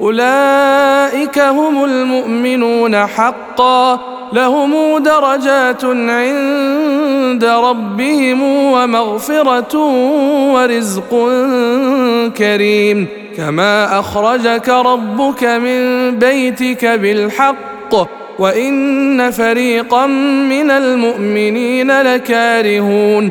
أولئك هم المؤمنون حقا لهم درجات عند ربهم ومغفرة ورزق كريم. كما أخرجك ربك من بيتك بالحق وإن فريقا من المؤمنين لكارهون.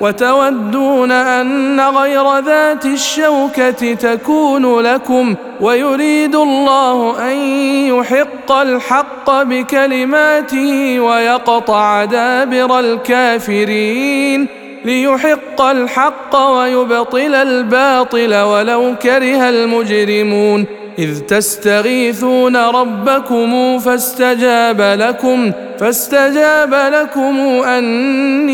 وتودون أن غير ذات الشوكة تكون لكم ويريد الله أن يحق الحق بكلماته ويقطع دابر الكافرين ليحق الحق ويبطل الباطل ولو كره المجرمون إذ تستغيثون ربكم فاستجاب لكم فاستجاب لكم أني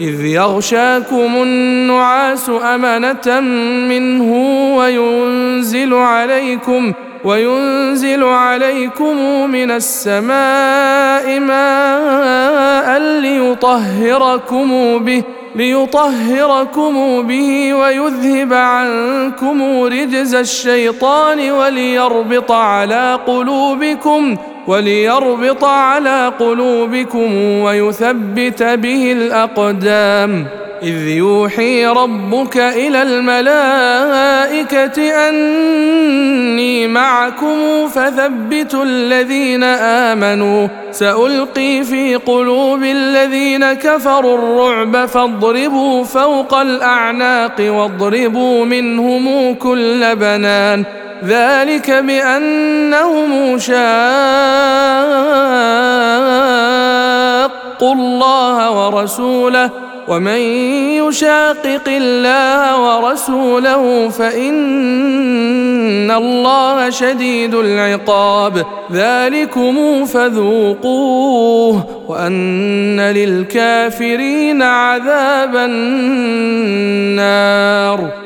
إذ يغشاكم النعاس أمنة منه وينزل عليكم وينزل عليكم من السماء ماء ليطهركم به ليطهركم به ويذهب عنكم رجز الشيطان وليربط على قلوبكم وليربط على قلوبكم ويثبت به الأقدام. إذ يوحي ربك إلى الملائكة أني معكم فثبتوا الذين آمنوا. سألقي في قلوب الذين كفروا الرعب فاضربوا فوق الأعناق واضربوا منهم كل بنان. ذلك بأنهم شاقوا الله ورسوله ومن يشاقق الله ورسوله فإن الله شديد العقاب. ذلكم فذوقوه وأن للكافرين عذاب النار.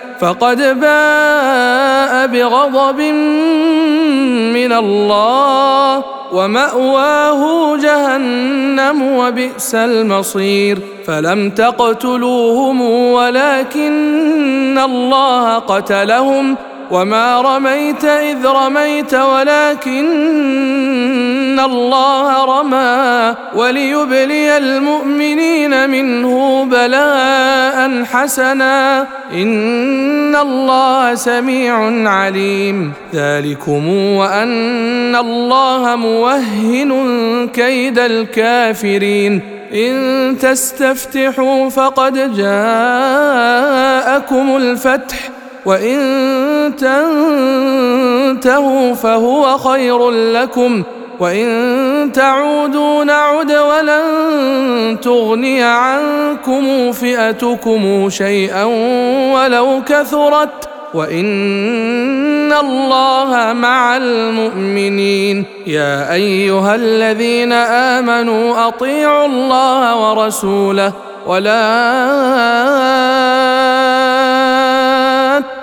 فقد باء بغضب من الله ومأواه جهنم وبئس المصير فلم تقتلوهم ولكن الله قتلهم وما رميت اذ رميت ولكن الله رمى وليبلي المؤمنين منه بلاء حسنا ان الله سميع عليم ذلكم وان الله موهن كيد الكافرين ان تستفتحوا فقد جاءكم الفتح وإن تنتهوا فهو خير لكم وإن تعودوا نعد ولن تغني عنكم فئتكم شيئا ولو كثرت وإن الله مع المؤمنين يا أيها الذين آمنوا أطيعوا الله ورسوله ولا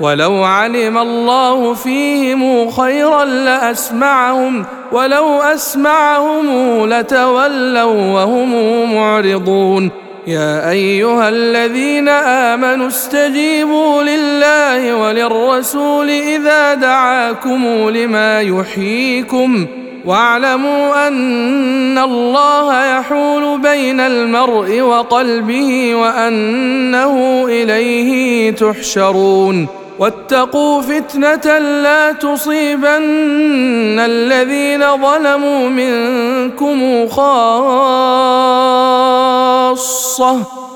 ولو علم الله فيهم خيرا لأسمعهم ولو أسمعهم لتولوا وهم معرضون. يا أيها الذين آمنوا استجيبوا لله وللرسول إذا دعاكم لما يحييكم. واعلموا أن الله يحول بين المرء وقلبه وأنه إليه تحشرون. واتقوا فتنة لا تصيبن الذين ظلموا منكم خاصة.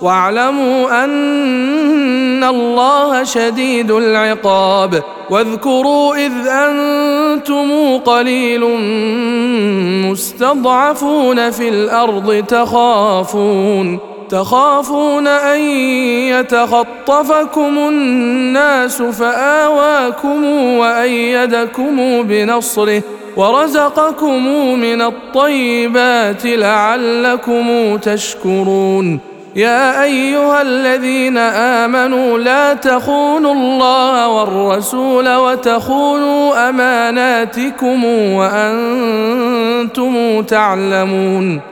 واعلموا أن الله شديد العقاب. واذكروا إذ أنتم قليل مستضعفون في الأرض تخافون. تخافون أن يتخطفكم الناس فآواكم وأيدكم بنصره ورزقكم من الطيبات لعلكم تشكرون يا أيها الذين آمنوا لا تخونوا الله والرسول وتخونوا أماناتكم وأنتم تعلمون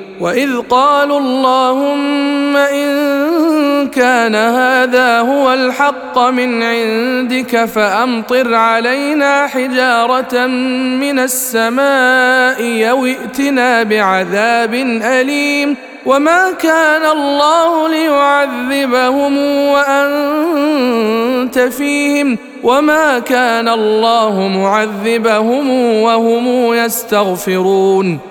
واذ قالوا اللهم ان كان هذا هو الحق من عندك فامطر علينا حجاره من السماء أو ائتنا بعذاب اليم وما كان الله ليعذبهم وانت فيهم وما كان الله معذبهم وهم يستغفرون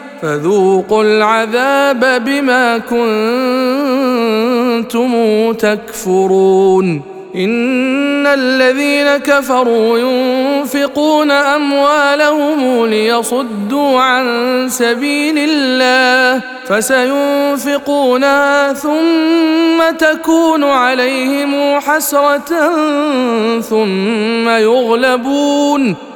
فذوقوا العذاب بما كنتم تكفرون. إن الذين كفروا ينفقون أموالهم ليصدوا عن سبيل الله فسينفقونها ثم تكون عليهم حسرة ثم يغلبون.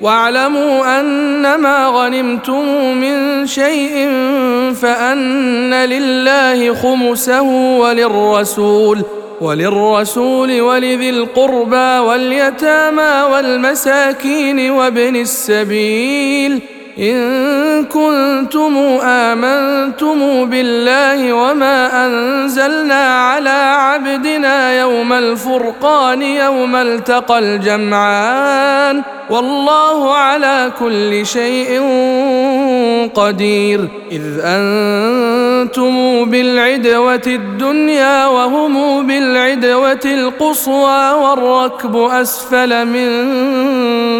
واعلموا أنما غنمتم من شيء فأن لله خمسه وللرسول وللرسول ولذي القربى واليتامى والمساكين وابن السبيل. إن كنتم آمنتم بالله وما أنزلنا على عبدنا يوم الفرقان يوم التقى الجمعان والله على كل شيء قدير إذ أنتم بالعدوة الدنيا وهم بالعدوة القصوى والركب أسفل منكم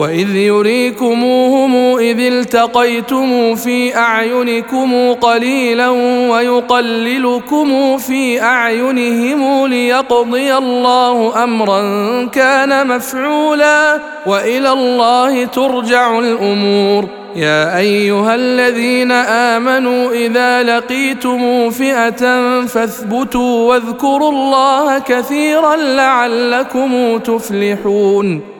واذ يريكموهم اذ التقيتم في اعينكم قليلا ويقللكم في اعينهم ليقضي الله امرا كان مفعولا والى الله ترجع الأمور يا ايها الذين امنوا اذا لقيتم فئه فاثبتوا واذكروا الله كثيرا لعلكم تفلحون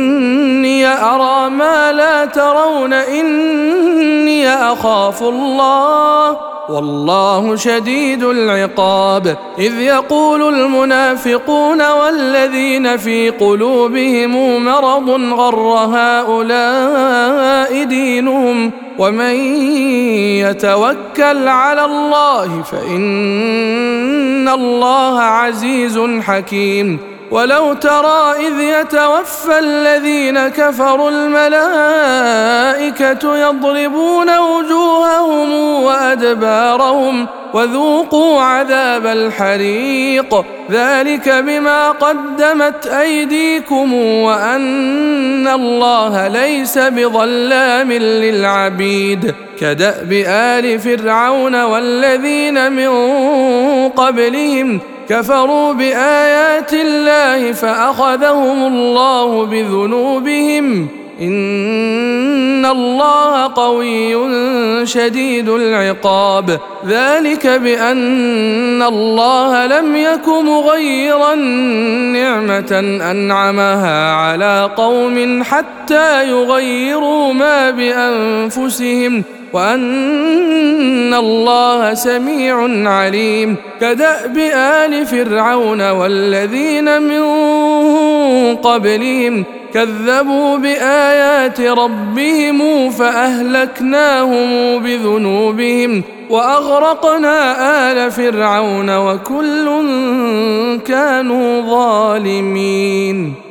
اني ارى ما لا ترون اني اخاف الله والله شديد العقاب اذ يقول المنافقون والذين في قلوبهم مرض غر هؤلاء دينهم ومن يتوكل على الله فان الله عزيز حكيم ولو ترى إذ يتوفى الذين كفروا الملائكة يضربون وجوههم وأدبارهم وذوقوا عذاب الحريق ذلك بما قدمت أيديكم وأن الله ليس بظلام للعبيد كدأب آل فرعون والذين من قبلهم كفروا بآيات الله فأخذهم الله بذنوبهم. إن الله قوي شديد العقاب. ذلك بأن الله لم يك مغيرا نعمة أنعمها على قوم حتى يغيروا ما بأنفسهم. وأن الله سميع عليم. كدأب آل فرعون والذين من قبلهم كذبوا بآيات ربهم فأهلكناهم بذنوبهم وأغرقنا آل فرعون وكل كانوا ظالمين.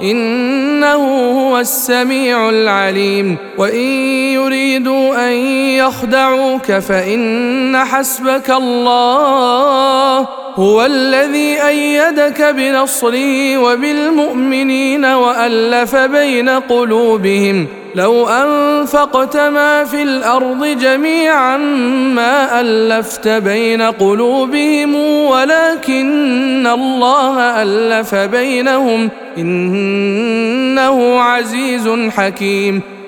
إنه هو السميع العليم. وإن يريدوا أن يخدعوك فإن حسبك الله. هو الذي أيدك بنصره وبالمؤمنين وألف بين قلوبهم لو أنفقت ما في الأرض جميعا ما ألفت بين قلوبهم ولكن الله ألف بينهم إنه عزيز حكيم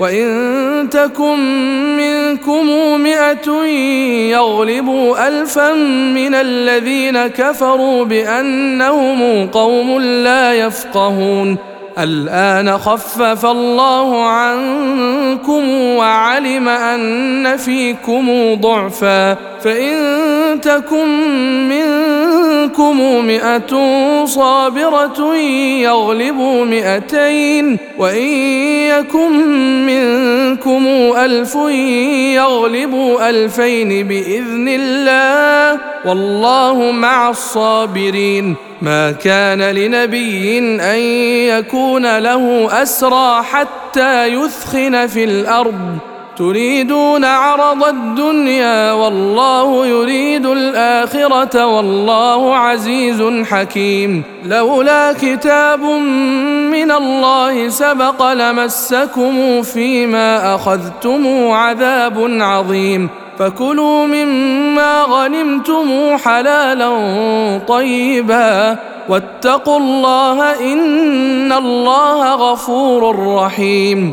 وإن تكن منكم مئة يغلبوا ألفا من الذين كفروا بأنهم قوم لا يفقهون. الآن خفف الله عنكم وعلم أن فيكم ضعفا. فإن تكن منكم مئة صابرة يغلبوا مئتين وإن يكن منكم ألف يغلبوا ألفين بإذن الله والله مع الصابرين ما كان لنبي أن يكون له أسرى حتى يثخن في الأرض تريدون عرض الدنيا والله يريد الآخرة والله عزيز حكيم. لولا كتاب من الله سبق لمسكم فيما أخذتم عذاب عظيم. فكلوا مما غنمتم حلالا طيبا. واتقوا الله إن الله غفور رحيم.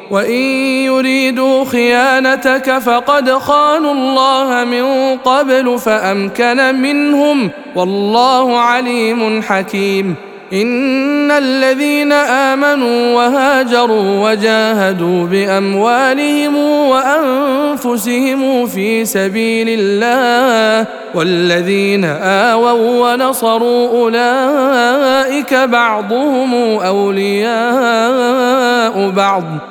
وإن يريدوا خيانتك فقد خانوا الله من قبل فأمكن منهم والله عليم حكيم. إن الذين آمنوا وهاجروا وجاهدوا بأموالهم وأنفسهم في سبيل الله والذين آووا ونصروا أولئك بعضهم أولياء بعض.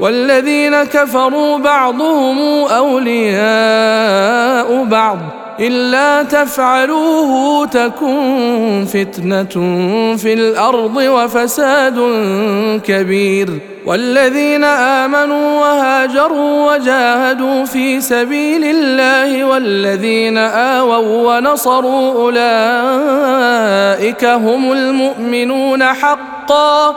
والذين كفروا بعضهم أولياء بعض إلا تفعلوه تكن فتنة في الأرض وفساد كبير والذين آمنوا وهاجروا وجاهدوا في سبيل الله والذين آووا ونصروا أولئك هم المؤمنون حقا